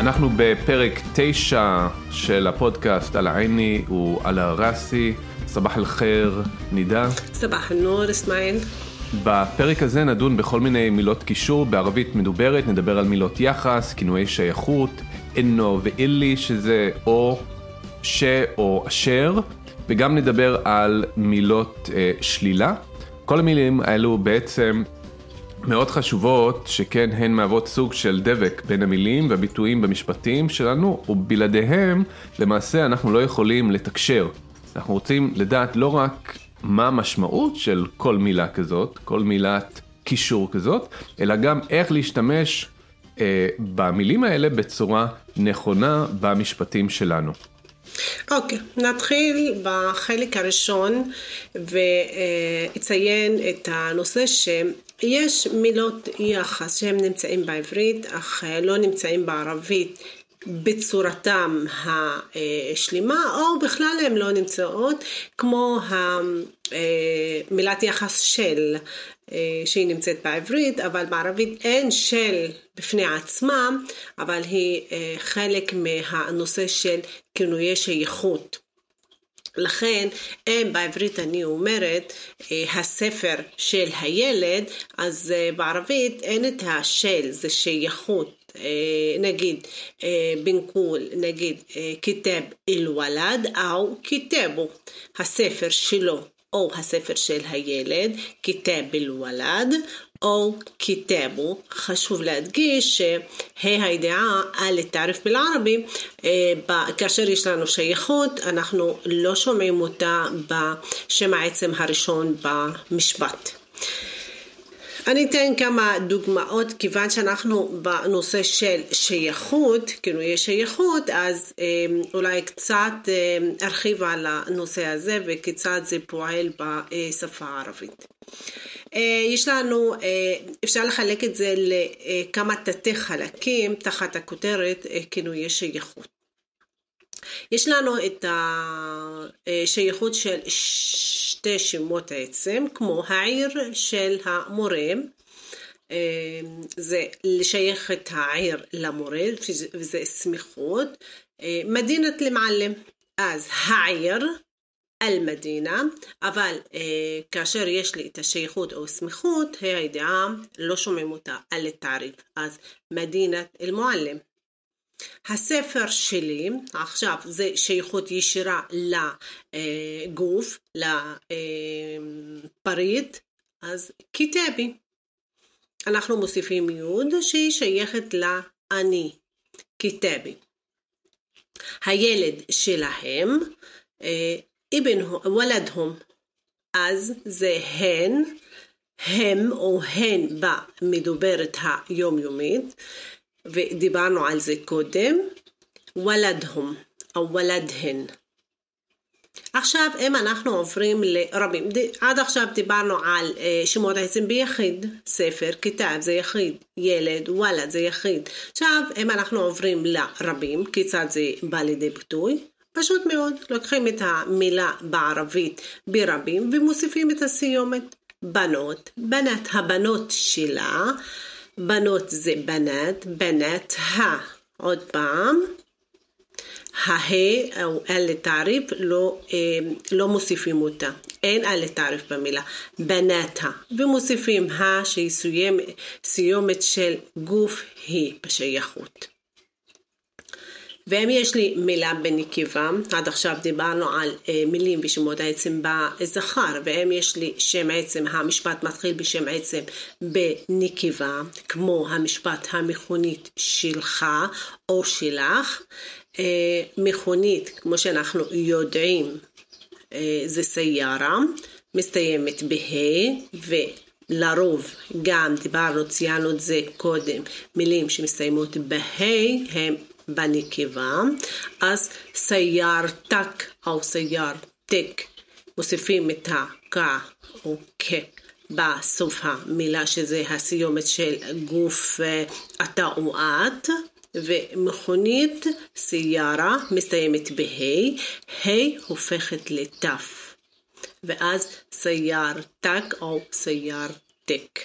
אנחנו בפרק 9 של הפודקאסט על העיני ועל הראסי. סבח אל-חיר, נידה. סבח אל-נור, אסמאעיל. בפרק הזה נדון בכל מיני מילות קישור בערבית מדוברת, נדבר על מילות יחס, כינויי שייכות, אינו ואילי, שזה או ש או אשר, וגם נדבר על מילות אה, שלילה. כל המילים האלו בעצם מאוד חשובות, שכן הן מהוות סוג של דבק בין המילים והביטויים במשפטים שלנו, ובלעדיהם למעשה אנחנו לא יכולים לתקשר. אנחנו רוצים לדעת לא רק מה המשמעות של כל מילה כזאת, כל מילת קישור כזאת, אלא גם איך להשתמש אה, במילים האלה בצורה נכונה במשפטים שלנו. אוקיי, okay, נתחיל בחלק הראשון ואציין את הנושא שיש מילות יחס שהם נמצאים בעברית אך לא נמצאים בערבית בצורתם השלימה או בכלל הן לא נמצאות כמו המילת יחס של אה, שהיא נמצאת בעברית, אבל בערבית אין של בפני עצמה, אבל היא אה, חלק מהנושא של כינויי שייכות. לכן, אם בעברית אני אומרת אה, הספר של הילד, אז בערבית אין את השל, זה שייכות. נגיד בנקול, נגיד כיתב אל-ולד, או כיתבו, הספר שלו. או הספר של הילד, כיתב אל-ולד, או כיתבו. חשוב להדגיש שה' הידיעה על תעריף בלערבי, כאשר יש לנו שייכות, אנחנו לא שומעים אותה בשם העצם הראשון במשפט. אני אתן כמה דוגמאות, כיוון שאנחנו בנושא של שייכות, כאילו יש שייכות, אז אה, אולי קצת אה, ארחיב על הנושא הזה וכיצד זה פועל בשפה הערבית. אה, יש לנו, אפשר לחלק את זה לכמה תתי חלקים תחת הכותרת כינויי שייכות. יש לנו את השייכות של שתי שמות עצם, כמו העיר של המורה, אה, זה לשייך את העיר למורה, וזה סמיכות. אה, מדינת למעלם, אז העיר, אל-מדינה, אבל אה, כאשר יש לי את השייכות או סמיכות, הידיעה לא שומעים אותה על התעריף, אז מדינת אל-מועלם. הספר שלי, עכשיו זה שייכות ישירה לגוף, לפריט, אז כיתבי. אנחנו מוסיפים יוד שהיא שייכת לאני, כיתבי. הילד שלהם, אבן וולדהם, אז זה הן, הם או הן במדוברת היומיומית. ודיברנו על זה קודם, ולדהם, או ולדהן. עכשיו אם אנחנו עוברים לרבים, עד עכשיו דיברנו על uh, שמות העצים ביחיד, ספר, כתב זה יחיד, ילד, וולד זה יחיד. עכשיו אם אנחנו עוברים לרבים, כיצד זה בא לידי ביטוי? פשוט מאוד, לוקחים את המילה בערבית ברבים ומוסיפים את הסיומת בנות, בנת הבנות שלה בנות זה בנת, בנת ה. עוד פעם, הה או אל תעריף לא, אה, לא מוסיפים אותה, אין אל תעריף במילה, בנתה, ומוסיפים ה שהיא סיומת של גוף היא בשייכות. ואם יש לי מילה בנקבה, עד עכשיו דיברנו על אה, מילים ושמות העצם בזכר, ואם יש לי שם עצם, המשפט מתחיל בשם עצם בנקבה, כמו המשפט המכונית שלך או שלך, אה, מכונית, כמו שאנחנו יודעים, אה, זה סיירה, מסתיימת בה' לרוב גם דיברנו, ציינו את זה קודם, מילים שמסתיימות בה' הם בנקבה, אז סיירתק או סיירתק מוסיפים את הכ או כ בסוף המילה שזה הסיומת של גוף אתה או את ומכונית סיירה מסתיימת בה', ה' הופכת לתף ואז סיירתק או סיירתק.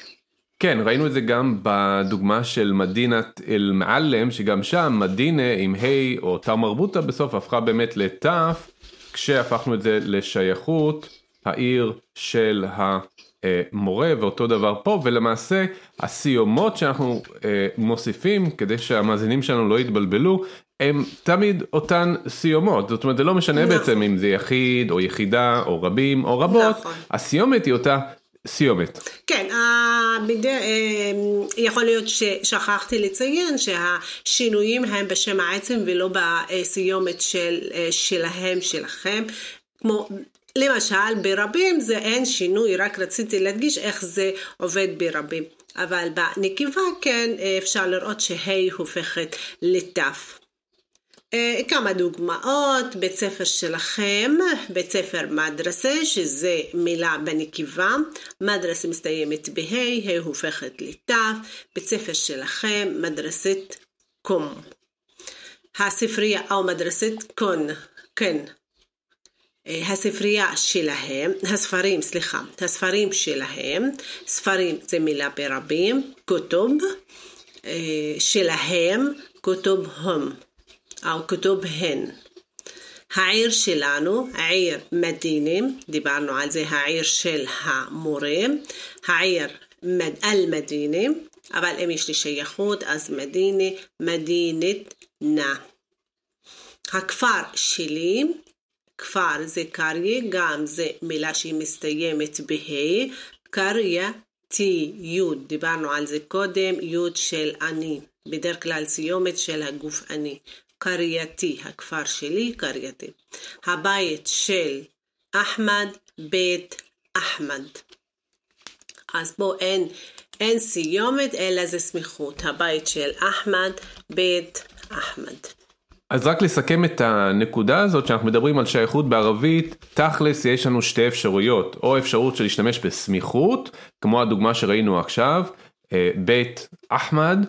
כן, ראינו את זה גם בדוגמה של מדינת אל-מעלם, שגם שם מדינה עם ה' או תא מרבוטה בסוף הפכה באמת לתף, כשהפכנו את זה לשייכות העיר של המורה, ואותו דבר פה, ולמעשה הסיומות שאנחנו אה, מוסיפים כדי שהמאזינים שלנו לא יתבלבלו, הם תמיד אותן סיומות, זאת אומרת זה לא משנה נכון. בעצם אם זה יחיד או יחידה או רבים או רבות, נכון. הסיומת היא אותה סיומת. כן. אה, יכול להיות ששכחתי לציין שהשינויים הם בשם העצם ולא בסיומת של, אה, שלהם, שלכם, כמו למשל ברבים זה אין שינוי, רק רציתי להדגיש איך זה עובד ברבים. אבל בנקבה כן אפשר לראות שה' הופכת לתף. אה, כמה דוגמאות, בית ספר שלכם, בית ספר מדרסה, שזה מילה בנקבה, מדרסה מסתיימת בה', ה' הופכת לתף, בית ספר שלכם, מדרסת קום. הספרייה או מדרסת קון, כן. אה, הספרייה שלהם, הספרים, סליחה, הספרים שלהם, ספרים זה מילה ברבים, כותוב, אה, שלהם, כותוב הם. או כתובהן. העיר שלנו, העיר מדינה, דיברנו על זה, העיר של המורה, העיר מד, אל-מדינה, אבל אם יש לי שייכות, אז מדינה, מדינת נא. הכפר שלי, כפר זה קריה, גם זה מילה שהיא מסתיימת בה', קריה טי, יוד, דיברנו על זה קודם, יוד של אני, בדרך כלל סיומת של הגוף אני. קרייתי, הכפר שלי, קרייתי. הבית של אחמד, בית אחמד. אז בוא אין, אין סיומת אלא זה סמיכות. הבית של אחמד, בית אחמד. אז רק לסכם את הנקודה הזאת שאנחנו מדברים על שייכות בערבית, תכלס יש לנו שתי אפשרויות, או אפשרות של להשתמש בסמיכות, כמו הדוגמה שראינו עכשיו, אה, בית אחמד,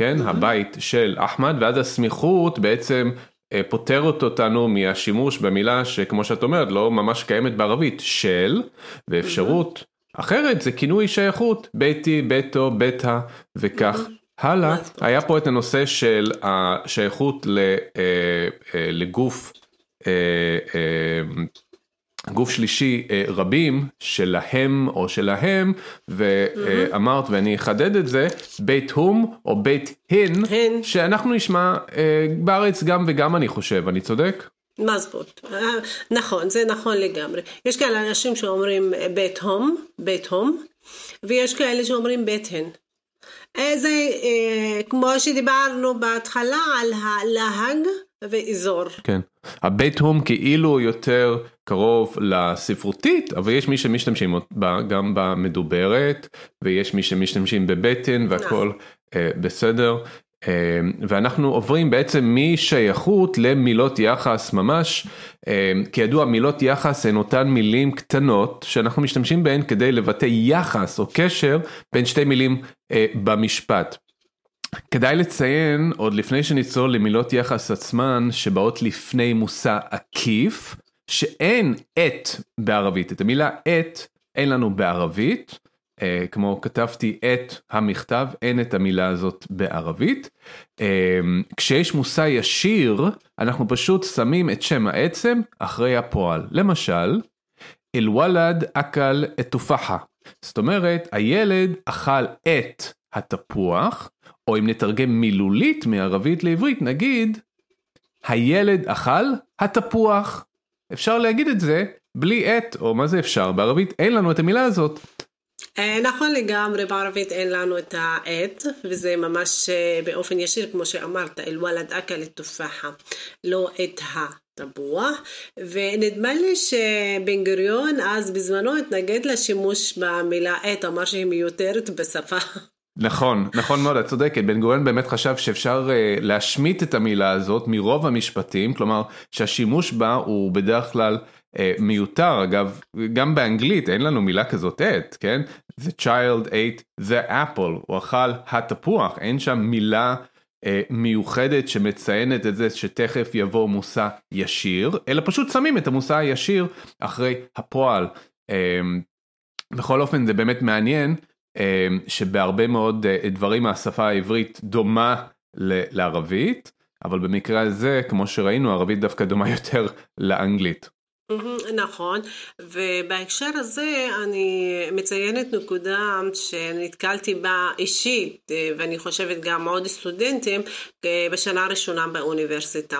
כן. הבית של אחמד, ואז הסמיכות בעצם אה, פותרת אותנו מהשימוש במילה שכמו שאת אומרת לא ממש קיימת בערבית, של, ואפשרות. אחרת זה כינוי שייכות, ביתי, ביתו, ביתה וכך. הלאה, היה פה את הנושא של השייכות אה, אה, לגוף גוף שלישי אה, רבים שלהם או שלהם ואמרת ואני אחדד את זה בית הום או בית הן שאנחנו נשמע אה, בארץ גם וגם אני חושב אני צודק? מזבוט, אה, נכון זה נכון לגמרי. יש כאלה אנשים שאומרים בית הום בית הום ויש כאלה שאומרים בית הן. זה כמו שדיברנו בהתחלה על הלהג ואזור. כן. הבית הום כאילו יותר קרוב לספרותית, אבל יש מי שמשתמשים בה גם במדוברת, ויש מי שמשתמשים בבטן והכל אה, בסדר. אה, ואנחנו עוברים בעצם משייכות למילות יחס ממש, אה, כידוע מילות יחס הן אותן מילים קטנות שאנחנו משתמשים בהן כדי לבטא יחס או קשר בין שתי מילים אה, במשפט. כדאי לציין עוד לפני שנצלול למילות יחס עצמן שבאות לפני מושא עקיף שאין את בערבית. את המילה את אין לנו בערבית. אה, כמו כתבתי את המכתב אין את המילה הזאת בערבית. אה, כשיש מושא ישיר אנחנו פשוט שמים את שם העצם אחרי הפועל. למשל אל-וולד אכל את תופחה זאת אומרת הילד אכל את התפוח או אם נתרגם מילולית מערבית לעברית, נגיד, הילד אכל התפוח. אפשר להגיד את זה בלי עת, או מה זה אפשר? בערבית אין לנו את המילה הזאת. אה, נכון לגמרי, בערבית אין לנו את העט, וזה ממש אה, באופן ישיר, כמו שאמרת, אל-וולד אכל את תופחה, לא את תפוח, ונדמה לי שבן גוריון אז בזמנו התנגד לשימוש במילה עת, אמר שהיא מיותרת בשפה. נכון, נכון מאוד, את צודקת, בן גוריון באמת חשב שאפשר uh, להשמיט את המילה הזאת מרוב המשפטים, כלומר שהשימוש בה הוא בדרך כלל uh, מיותר, אגב, גם באנגלית אין לנו מילה כזאת עת, כן? The child ate the apple, הוא אכל התפוח, אין שם מילה uh, מיוחדת שמציינת את זה שתכף יבוא מושא ישיר, אלא פשוט שמים את המושא הישיר אחרי הפועל. בכל אופן זה באמת מעניין. אמ, שבהרבה מאוד אה, דברים מהשפה העברית דומה לערבית, אבל במקרה הזה, כמו שראינו, ערבית דווקא דומה יותר לאנגלית. נכון, ובהקשר הזה אני מציינת נקודה שנתקלתי בה אישית, אה, ואני חושבת גם עוד סטודנטים אה, בשנה הראשונה באוניברסיטה.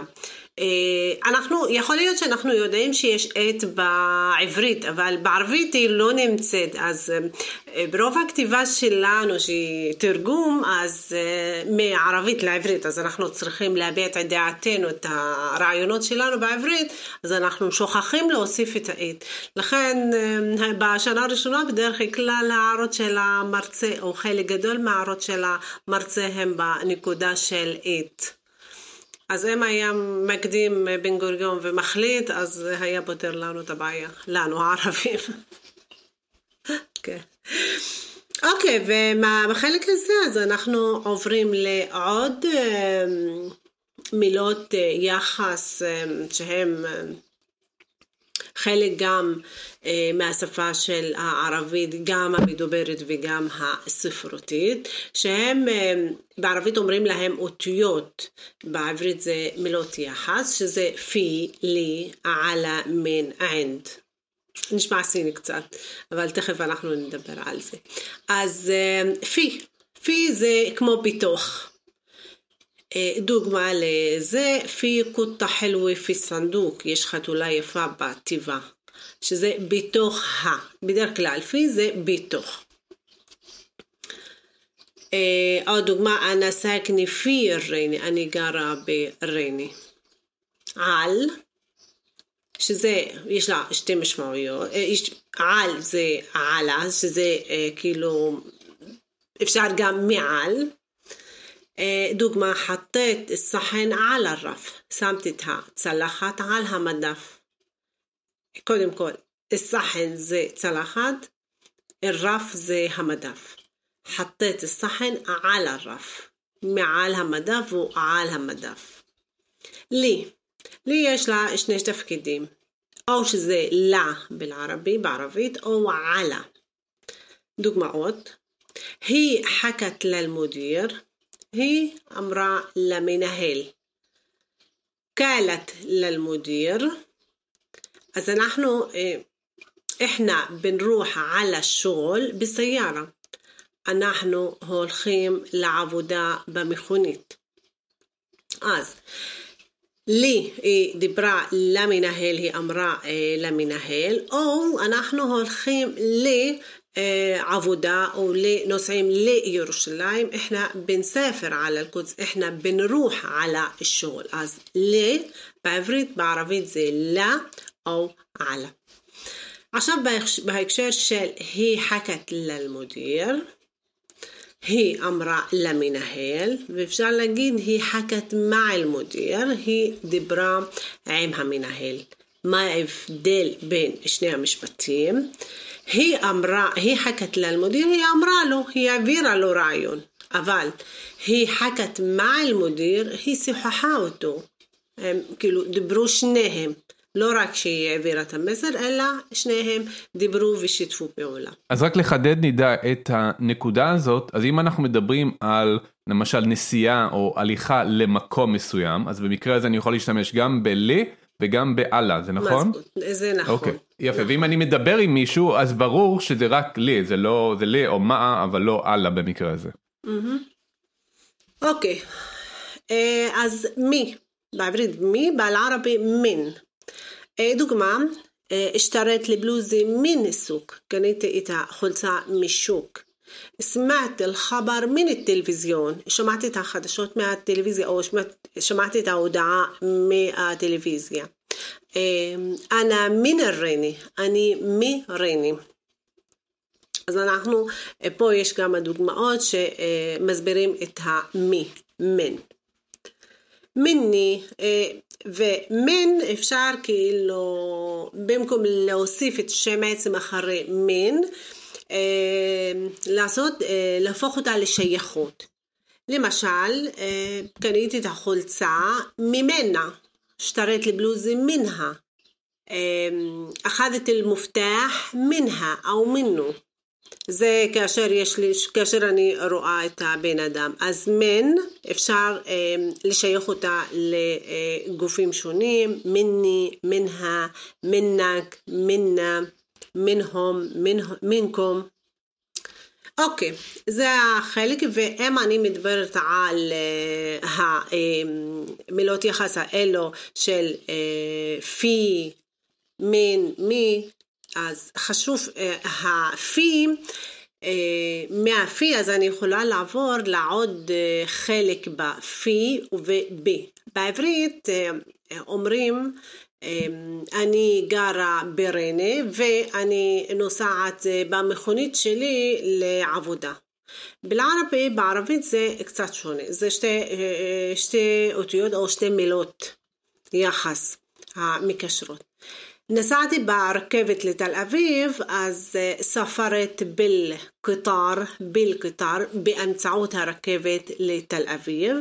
אה, אנחנו, יכול להיות שאנחנו יודעים שיש עת בעברית, אבל בערבית היא לא נמצאת, אז אה, ברוב הכתיבה שלנו שהיא תרגום, אז אה, מערבית לעברית, אז אנחנו צריכים להביע את דעתנו, את הרעיונות שלנו בעברית, אז אנחנו שוכחים להוסיף את העת. לכן בשנה הראשונה בדרך כלל ההערות של המרצה, או חלק גדול מההערות של המרצה הם בנקודה של עת. אז אם היה מקדים בן גוריון ומחליט, אז היה פותר לנו את הבעיה, לנו הערבים. כן. אוקיי, ובחלק הזה אז אנחנו עוברים לעוד אמ, מילות אה, יחס אמ, שהן חלק גם אה, מהשפה של הערבית, גם המדוברת וגם הספרותית, שהם אה, בערבית אומרים להם אותיות, בעברית זה מילות יחס, שזה פי, לי, עלה, מן, ענד. נשמע סיני קצת, אבל תכף אנחנו נדבר על זה. אז אה, פי, פי זה כמו בתוך. דוגמה לזה, פי קוטה חלווה פי סנדוק, יש חתולה יפה בתיבה. שזה בתוך ה, בדרך כלל פי זה בתוך. אה, עוד דוגמה, אנא סאקני פי רייני, אני גרה ברייני. על, שזה, יש לה שתי משמעויות, אה, על זה עלה, שזה אה, כאילו, אפשר גם מעל. إيه، دوقما حطيت الصحن على الرف. سمتتها تسلخت على المدف كودم كل الصحن زي تسلخت الرف زي همدف حطيت الصحن على الرف. مع المدف وعلى المدف ليه؟ ليش لا؟ شنيش تفكيدين أو زي لا بالعربي بعرفيت أو على. دوق معوت هي حكت للمدير هي أمرا لمنهل قالت للمدير إذا نحن إيه، إحنا بنروح على الشغل بالسيارة. نحن هولخيم لعبودة بمخونيت أز. לי היא דיברה למנהל, היא אמרה אה, למנהל, או אנחנו הולכים לעבודה או נוסעים לירושלים, إحنا بنسافر على القدس, إحنا بنروح على الشغل. אז ל, בעברית, בערבית זה לה, أو على عشان בהקשר של היא חכת למודיר, היא אמרה למנהל, ואפשר להגיד היא חכת מע אל-מודיר, היא דיברה עם המנהל. מה ההבדל בין שני המשפטים? היא אמרה, היא חכת למודיר, היא אמרה לו, היא העבירה לו רעיון. אבל היא חכת מע אל-מודיר, היא שיחחה אותו. הם כאילו דיברו שניהם. לא רק שהיא העבירה את המסר, אלא שניהם דיברו ושיתפו פעולה. אז רק לחדד נדע את הנקודה הזאת, אז אם אנחנו מדברים על למשל נסיעה או הליכה למקום מסוים, אז במקרה הזה אני יכול להשתמש גם בלי וגם באללה, זה נכון? זה נכון. אוקיי, יפה, ואם אני מדבר עם מישהו, אז ברור שזה רק לי, זה לא, זה לי או מה, אבל לא אללה במקרה הזה. אוקיי, אה, אז מי, בעברית מי, בעל-ערבי מין. דוגמה, اشتريت لي بلوزة من السوق קניתי את החולצה משוק. سمعت الخبر من التلفزيون שמעתי את החדשות מהטלוויזיה או שמעתי את ההודעה מהטלוויזיה. אנא מן רייני, אני מרייני. אז אנחנו, פה יש כמה דוגמאות שמסבירים את המי, מן. מיני, ומן אפשר כאילו, במקום להוסיף את שם העצם אחרי מין, לעשות, להפוך אותה לשייכות. למשל, קניתי את החולצה ממנה, اشتريت البلوزة منها أخذت المفتاح منها أو منه זה כאשר יש לי, כאשר אני רואה את הבן אדם. אז מן, אפשר אה, לשייך אותה לגופים שונים, מיני, מנה, מנק, מנה, מנהום, מנקום. אוקיי, זה החלק, ואם אני מדברת על המילות יחס האלו של uh, פי, מין, מי, אז חשוב, הפי, מהפי אז אני יכולה לעבור לעוד חלק בפי וב. בעברית אומרים אני גרה בריינה ואני נוסעת במכונית שלי לעבודה. בלערבי, בערבית זה קצת שונה, זה שתי, שתי אותיות או שתי מילות יחס המקשרות. נסעתי ברכבת לתל אביב, אז ספרת בלקטר, בלקטר, באמצעות הרכבת לתל אביב,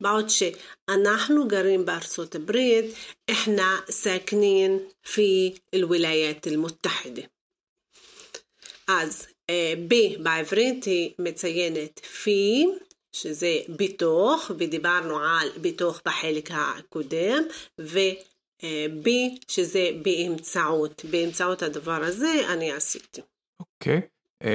בעוד שאנחנו גרים בארצות הברית, إحنا ساكنين في الولايات المتحدة. אז ב בעברית היא מציינת פי, שזה בתוך, ודיברנו על בתוך בחלק הקודם, ו... בי, שזה באמצעות. באמצעות הדבר הזה אני עשיתי. אוקיי. Uh,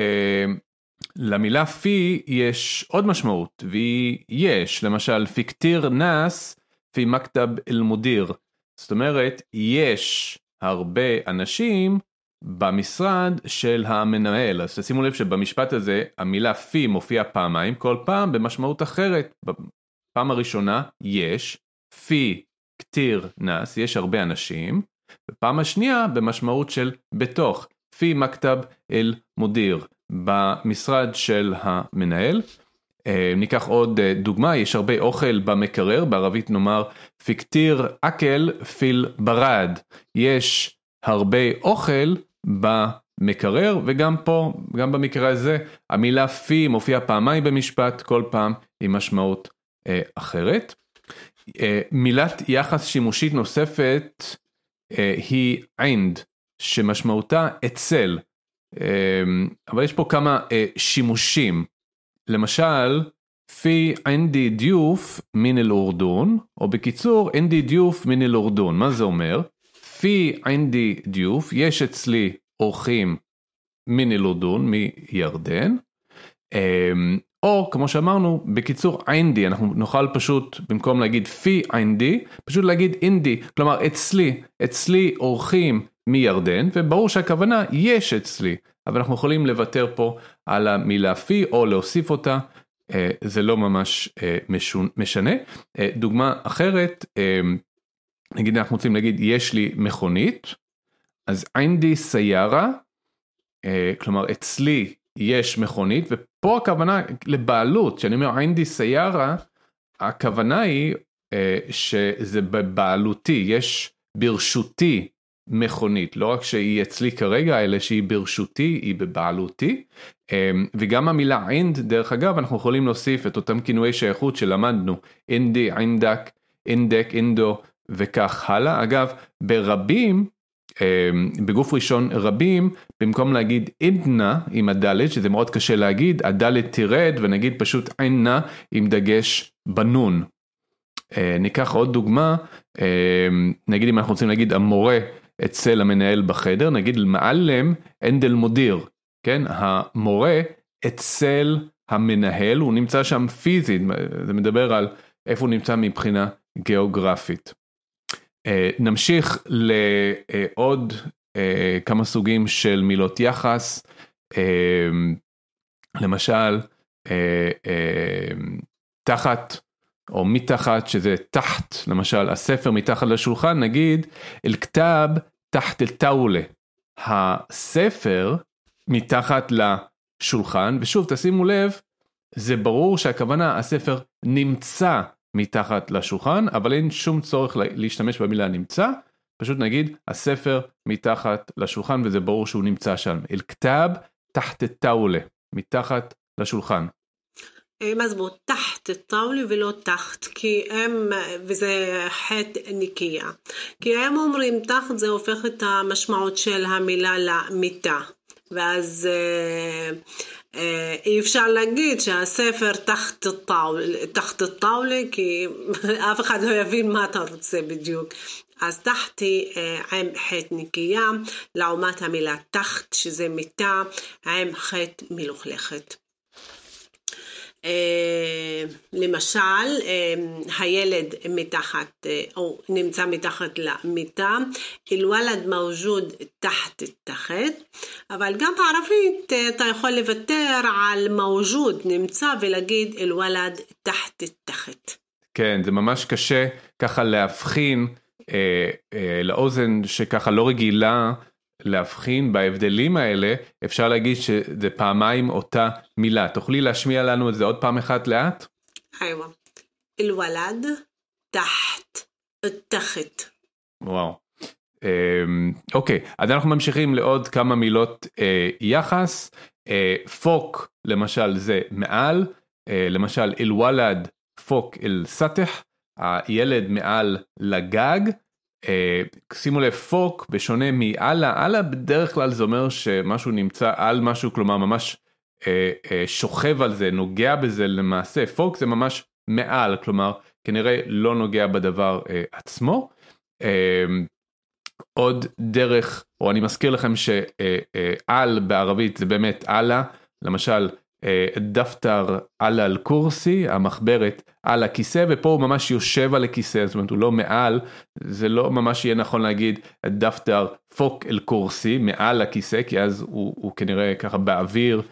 למילה פי יש עוד משמעות, והיא יש, למשל פיקטיר נאס פי מקטב אל-מודיר. זאת אומרת, יש הרבה אנשים במשרד של המנהל. אז תשימו לב שבמשפט הזה המילה פי מופיעה פעמיים, כל פעם במשמעות אחרת. בפעם הראשונה יש, פי כתיר נס, יש הרבה אנשים, ופעם השנייה במשמעות של בתוך, פי מקטב אל מודיר, במשרד של המנהל. אה, ניקח עוד אה, דוגמה, יש הרבה אוכל במקרר, בערבית נאמר פיקטיר אקל פיל ברד, יש הרבה אוכל במקרר, וגם פה, גם במקרה הזה, המילה פי מופיעה פעמיים במשפט, כל פעם עם משמעות אה, אחרת. אה, מילת יחס שימושית נוספת אה, היא עינד, שמשמעותה אצל, אה, אבל יש פה כמה שימושים. למשל, פי עינדי דיוף מן אל אורדון, או בקיצור, עינדי דיוף מן אל אורדון. מה זה אומר? פי עינדי דיוף, יש אצלי אורחים מן אל אורדון, מירדן. או כמו שאמרנו בקיצור אינדי אנחנו נוכל פשוט במקום להגיד פי אינדי פשוט להגיד אינדי כלומר אצלי אצלי אורחים מירדן וברור שהכוונה יש אצלי. אבל אנחנו יכולים לוותר פה על המילה פי או להוסיף אותה. אה, זה לא ממש אה, משנה. אה, דוגמה אחרת נגיד אנחנו רוצים להגיד יש לי מכונית אז אינדי סיירה כלומר אצלי יש מכונית ופה הכוונה לבעלות, שאני אומר אינדי סיירה, הכוונה היא אה, שזה בבעלותי, יש ברשותי מכונית, לא רק שהיא אצלי כרגע, אלא שהיא ברשותי, היא בבעלותי. אה, וגם המילה אינד, דרך אגב, אנחנו יכולים להוסיף את אותם כינויי שייכות שלמדנו, אינדי, אינדק, אינדק, אינדו וכך הלאה. אגב, ברבים בגוף ראשון רבים, במקום להגיד עדנה עם הדלת, שזה מאוד קשה להגיד, הדלת תרד ונגיד פשוט עינה עם דגש בנון. אה, ניקח עוד דוגמה, אמ, נגיד אם אנחנו רוצים להגיד המורה אצל המנהל בחדר, נגיד מעלם אנדל מודיר, כן, המורה אצל המנהל, הוא נמצא שם פיזית, זה מדבר על איפה הוא נמצא מבחינה גיאוגרפית. אה, נמשיך לעוד אה, כמה סוגים של מילות יחס, אה, למשל תחת או מתחת שזה תחת, למשל הספר מתחת לשולחן, נגיד אל-כתב תחת אל-טאולה. הספר מתחת לשולחן, ושוב תשימו לב, זה ברור שהכוונה הספר נמצא מתחת לשולחן, אבל אין שום צורך להשתמש במילה נמצא, פשוט נגיד הספר מתחת לשולחן וזה ברור שהוא נמצא שם. אל-כתב תחת טאולה, מתחת לשולחן. מזמור תחת טאולה ולא תחת, כי הם, וזה חטא נקייה. כי הם אומרים תחת זה הופך את המשמעות של המילה למיטה. ואז אה, אה, אי אפשר להגיד שהספר תחת הטאולה, תחת הטאולה, כי אף אחד לא יבין מה אתה רוצה בדיוק. אז תחת היא עם חטא נקייה, לעומת המילה תחת, שזה מיטה, עם חטא מלוכלכת. למשל, הילד מתחת, או נמצא מתחת למיטה, אל-ולד מווג'וד תחת תחת, אבל גם בערבית אתה יכול לוותר על מווג'וד נמצא ולהגיד אל-ולד תחת תחת. כן, זה ממש קשה ככה להבחין אה, אה, לאוזן שככה לא רגילה להבחין בהבדלים האלה, אפשר להגיד שזה פעמיים אותה מילה. תוכלי להשמיע לנו את זה עוד פעם אחת לאט? אל-ולד תחת תחת. וואו. אמ, אוקיי, אז אנחנו ממשיכים לעוד כמה מילות אה, יחס. אה, פוק למשל זה מעל, אה, למשל אל-ולד פוק אל-סטח, הילד מעל לגג. אה, שימו לב פוק בשונה מאללה, אללה בדרך כלל זה אומר שמשהו נמצא על משהו כלומר ממש אה, אה, שוכב על זה נוגע בזה למעשה פוק זה ממש מעל כלומר כנראה לא נוגע בדבר עצמו. עוד דרך או אני מזכיר לכם שעל בערבית זה באמת אללה למשל דפתר על על קורסי, המחברת על הכיסא, ופה הוא ממש יושב על הכיסא, זאת אומרת הוא לא מעל, זה לא ממש יהיה נכון להגיד דפתר פוק אל קורסי, מעל הכיסא, כי אז הוא, הוא כנראה ככה באוויר.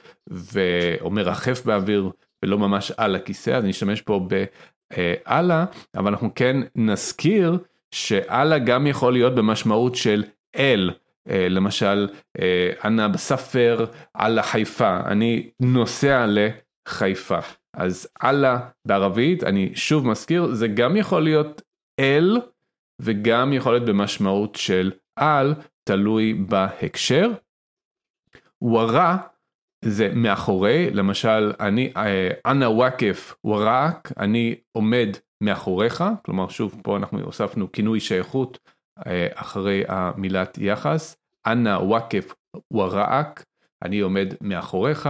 או מרחף באוויר, ולא ממש על הכיסא, אז נשתמש פה באללה, אבל אנחנו כן נזכיר שאללה גם יכול להיות במשמעות של אל. אה, למשל, אה, אנא בספר על החיפה, אני נוסע לחיפה. אז אללה בערבית, אני שוב מזכיר, זה גם יכול להיות אל וגם יכול להיות במשמעות של על, תלוי בהקשר. ווארה זה מאחורי, למשל, אני, אה, אנא וואקף ווארק, אני עומד מאחוריך, כלומר שוב פה אנחנו הוספנו כינוי שייכות אחרי המילת יחס, אנא וואקף וראק, אני עומד מאחוריך,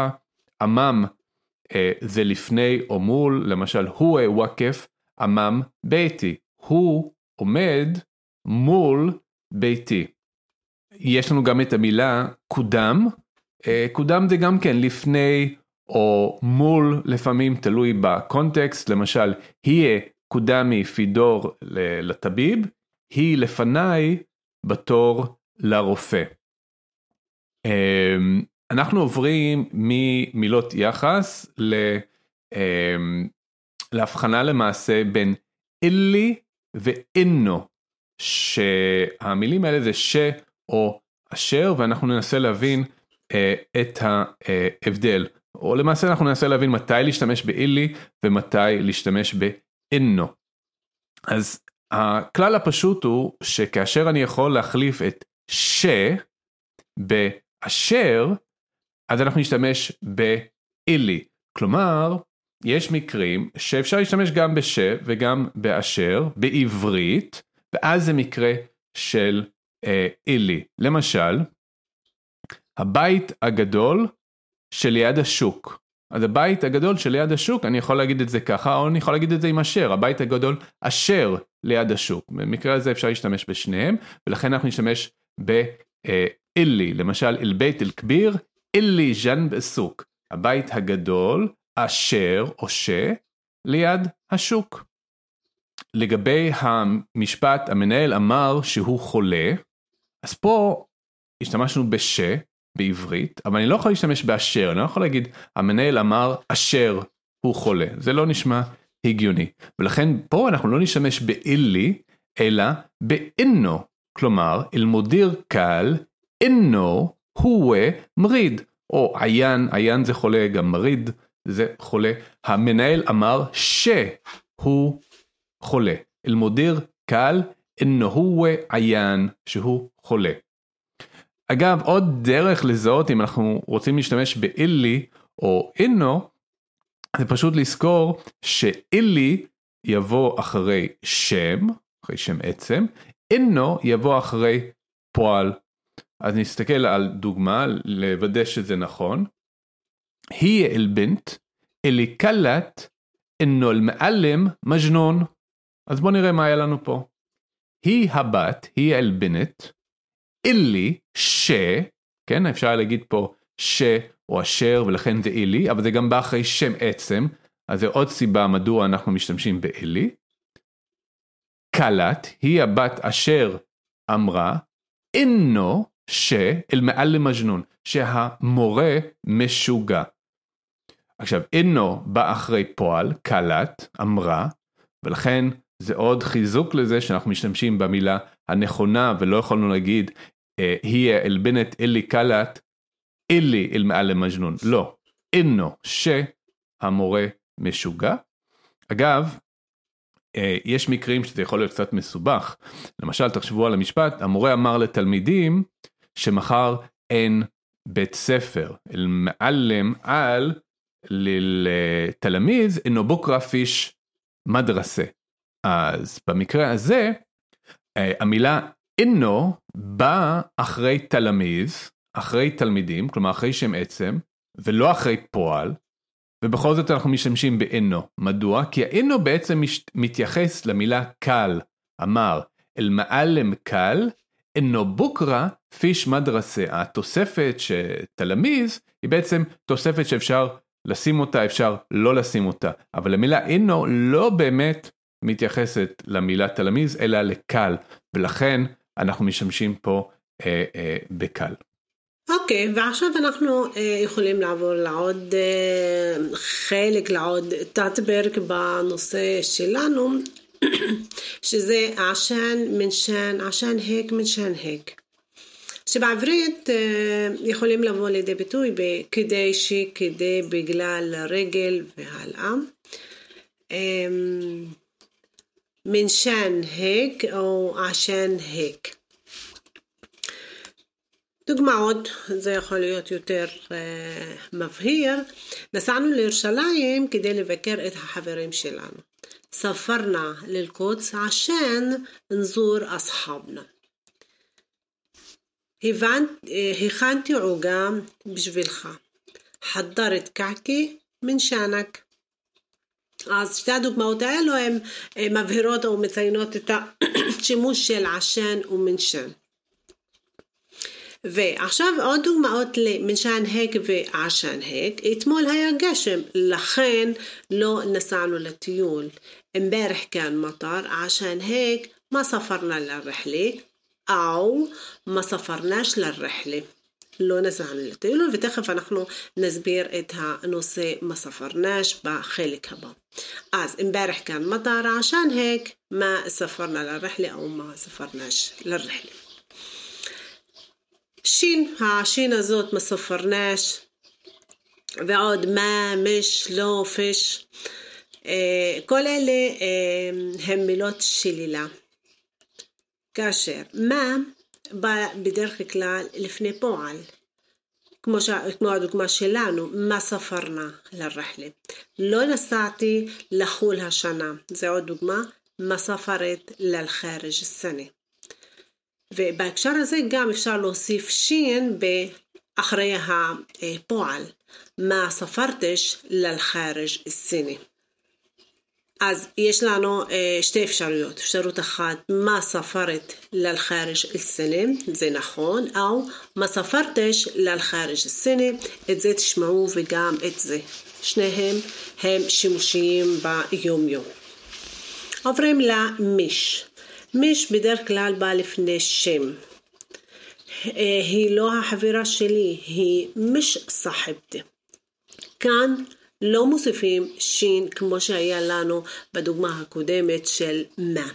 עמם אה, זה לפני או מול, למשל הוא וואקף עמם ביתי, הוא עומד מול ביתי. יש לנו גם את המילה קודם, אה, קודם זה גם כן לפני או מול לפעמים תלוי בקונטקסט, למשל יהיה קודמי פידור לטביב, היא לפניי בתור לרופא. אמ, אנחנו עוברים ממילות יחס ל... אמ, להבחנה למעשה בין אילי ואינו, שהמילים האלה זה ש או אשר, ואנחנו ננסה להבין אה, את ההבדל, או למעשה אנחנו ננסה להבין מתי להשתמש באילי ומתי להשתמש באינו. אז הכלל הפשוט הוא שכאשר אני יכול להחליף את ש באשר, אז אנחנו נשתמש באילי. כלומר, יש מקרים שאפשר להשתמש גם בש וגם באשר בעברית, ואז זה מקרה של אה, אילי. למשל, הבית הגדול שליד השוק. אז הבית הגדול שליד השוק, אני יכול להגיד את זה ככה, או אני יכול להגיד את זה עם אשר, הבית הגדול אשר ליד השוק. במקרה הזה אפשר להשתמש בשניהם, ולכן אנחנו נשתמש באילי, למשל אל בית אל כביר, אילי ז'ן בסוק, הבית הגדול אשר או ש ליד השוק. לגבי המשפט, המנהל אמר שהוא חולה, אז פה השתמשנו בש בעברית, אבל אני לא יכול להשתמש באשר, אני לא יכול להגיד המנהל אמר אשר הוא חולה, זה לא נשמע הגיוני. ולכן פה אנחנו לא נשתמש באילי, אלא באינו. כלומר, אל-מודיר קל, אינו הוא מריד. או עיין, עיין זה חולה, גם מריד זה חולה. המנהל אמר שהוא חולה. אל-מודיר קל, אינו הוא עיין, שהוא חולה. אגב, עוד דרך לזהות אם אנחנו רוצים להשתמש באילי או אינו, זה פשוט לזכור שאילי יבוא אחרי שם, אחרי שם עצם, אינו יבוא אחרי פועל. אז נסתכל על דוגמה, לוודא שזה נכון. היא אל-בנט, אלי קלט, אינו אל-מעלם מג'נון. אז בואו נראה מה היה לנו פה. היא הבת, היא אל-בנט, אילי, ש, כן, אפשר להגיד פה ש או אשר ולכן זה אילי, אבל זה גם בא אחרי שם עצם, אז זה עוד סיבה מדוע אנחנו משתמשים באילי. קלט היא הבת אשר אמרה, אינו שאל מעל למג'נון, שהמורה משוגע. עכשיו, אינו בא אחרי פועל, קלט, אמרה, ולכן זה עוד חיזוק לזה שאנחנו משתמשים במילה הנכונה ולא יכולנו להגיד היא אל בנט אלי קלט אלי אל מעל למג'נון, לא, אינו שהמורה משוגע. אגב, אה, יש מקרים שזה יכול להיות קצת מסובך, למשל תחשבו על המשפט, המורה אמר לתלמידים שמחר אין בית ספר, אל מעלם על לתלמיז אינו בוקרה פיש מדרסה. אז במקרה הזה, אה, המילה אינו בא אחרי תלמיז, אחרי תלמידים, כלומר אחרי שם עצם, ולא אחרי פועל, ובכל זאת אנחנו משתמשים באינו. מדוע? כי האינו בעצם מתייחס למילה קל, אמר, אל מעלם קל, אינו בוקרה פיש מדרסה. התוספת שתלמיז היא בעצם תוספת שאפשר לשים אותה, אפשר לא לשים אותה. אבל המילה אינו לא באמת מתייחסת למילה תלמיז, אלא לקל, ולכן אנחנו משתמשים פה אה, אה, בקל. אוקיי, okay, ועכשיו אנחנו uh, יכולים לעבור לעוד uh, חלק, לעוד תת-פרק בנושא שלנו, שזה עשן מנשן, עשן הק מנשן הק. שבעברית uh, יכולים לבוא לידי ביטוי בכדי שכדי בגלל רגל והלאה. מנשן הק או עשן הק. דוגמאות, זה יכול להיות יותר uh, מבהיר. נסענו לירושלים כדי לבקר את החברים שלנו. ספרנה ללקוץ עשן נזור אסחבנה. הכנתי עוגה בשבילך. חדרת קעקי מנשנק. אז שתי הדוגמאות האלו הן מבהירות או מציינות את השימוש של עשן ומנשן. ועכשיו עוד דוגמאות למנשן הק ועשן הק. אתמול היה גשם, לכן לא נסענו לטיול. امبارح كان مطر عشان هيك ما سافرنا للرحلة أو ما سافرناش للرحلة לא נסענו לטיול ותכף אנחנו נסביר את הנושא מה ספרנש בחלק הבא. אז امبارح كان مطر عشان هيك ما سافرنا للرحلة أو ما سافرناش للرحلة שין, השין הזאת מסופרנש, ועוד מה, מש, לא, פש. כל אלה הם מילות שלילה. כאשר מה בא בדרך כלל לפני פועל, כמו, ש... כמו הדוגמה שלנו, מה ספרנה לרחלה. לא נסעתי לחול השנה, זה עוד דוגמה, מה ספרת ללחרג סנה. ובהקשר הזה גם אפשר להוסיף שין אחרי הפועל, מה ספרתש ללחרג סיני. אז יש לנו שתי אפשרויות, אפשרות אחת, מה ספרת ללחרג סיני, זה נכון, או מה ספרתש ללחרג סיני, את זה תשמעו וגם את זה. שניהם הם שימושיים ביום יום. עוברים למיש. מיש בדרך כלל בא לפני שם. היא לא החברה שלי, היא מש סחבתי. כאן לא מוסיפים שין כמו שהיה לנו בדוגמה הקודמת של מה.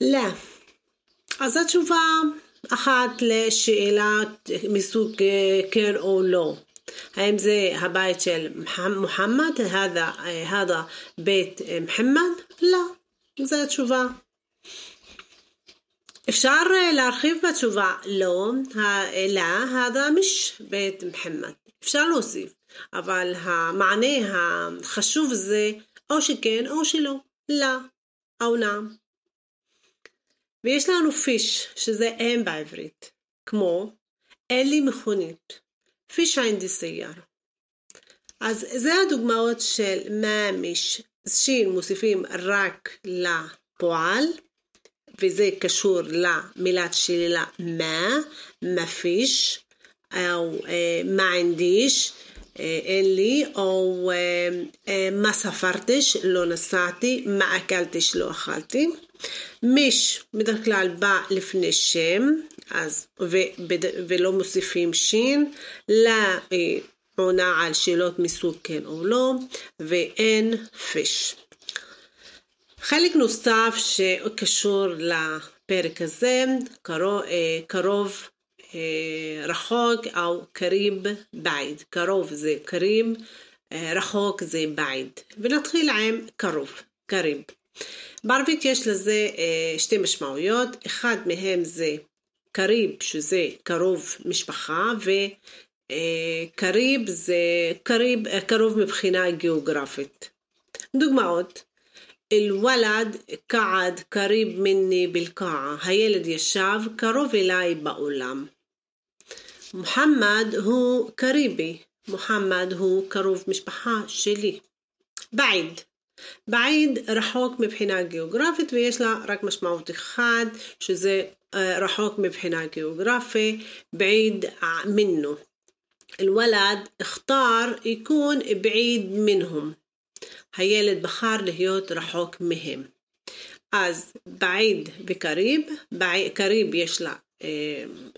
לא. אז התשובה אחת לשאלה מסוג כן או לא. האם זה הבית של מוחמד? هذا בית מוחמד? לא. זו התשובה. אפשר אה, להרחיב בתשובה, לא, אלא הדה מש בית מוחמד. אפשר להוסיף, אבל המענה החשוב זה או שכן או שלא, לא, או נעם. ויש לנו פיש, שזה אין בעברית, כמו אין לי מכונית, פיש עינדי סייר. אז זה הדוגמאות של מאמיש, שין מוסיפים רק לפועל, וזה קשור למילת שלילה מה, מפיש, או מה ענדיש, אין לי, או מה ספרתש, לא נסעתי, מה אכלתש, לא אכלתי. מיש בדרך כלל בא לפני שם, אז, ו, ולא מוסיפים שין, לה עונה על שאלות מסוג כן או לא, ואין פיש. חלק נוסף שקשור לפרק הזה, קרוב, קרוב רחוק או קריב בעיד. קרוב זה קריב, רחוק זה בעיד. ונתחיל עם קרוב, קריב. בערבית יש לזה שתי משמעויות, אחד מהם זה קריב שזה קרוב משפחה קריב זה קריב, קרוב מבחינה גיאוגרפית. דוגמאות אל-ולד קעד קריב מיני בלקעה, הילד ישב קרוב אליי באולם. מוחמד הוא קריבי, מוחמד הוא קרוב משפחה שלי. בעיד, בעיד רחוק מבחינה גיאוגרפית ויש לה רק משמעות אחת שזה אה, רחוק מבחינה גיאוגרפית, בעיד אה, מינו. الولد اختار يكون بعيد منهم הילד בחר להיות רחוק מהם אז בעיד וקריב, קריב יש לה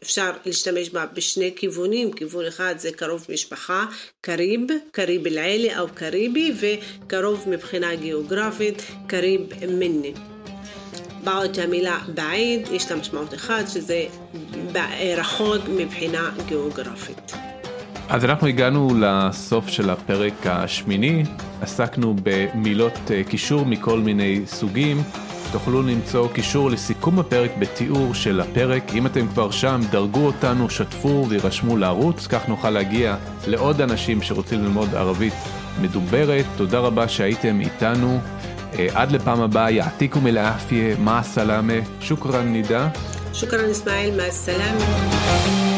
אפשר להשתמש בה בשני כיוונים, כיוון אחד זה קרוב משפחה, קריב, קריב אל-עלי או קריבי, וקרוב מבחינה גיאוגרפית, קריב מיני. בעוד המילה בעיד יש לה משמעות אחת שזה רחוק מבחינה גיאוגרפית. אז אנחנו הגענו לסוף של הפרק השמיני, עסקנו במילות קישור מכל מיני סוגים. תוכלו למצוא קישור לסיכום הפרק בתיאור של הפרק. אם אתם כבר שם, דרגו אותנו, שתפו וירשמו לערוץ, כך נוכל להגיע לעוד אנשים שרוצים ללמוד ערבית מדוברת. תודה רבה שהייתם איתנו. עד לפעם הבאה, יעתיקום אל-עפיה, מה הסלאמה, שוכרן נידה. שוכרן אסמאעיל, מה הסלאמה.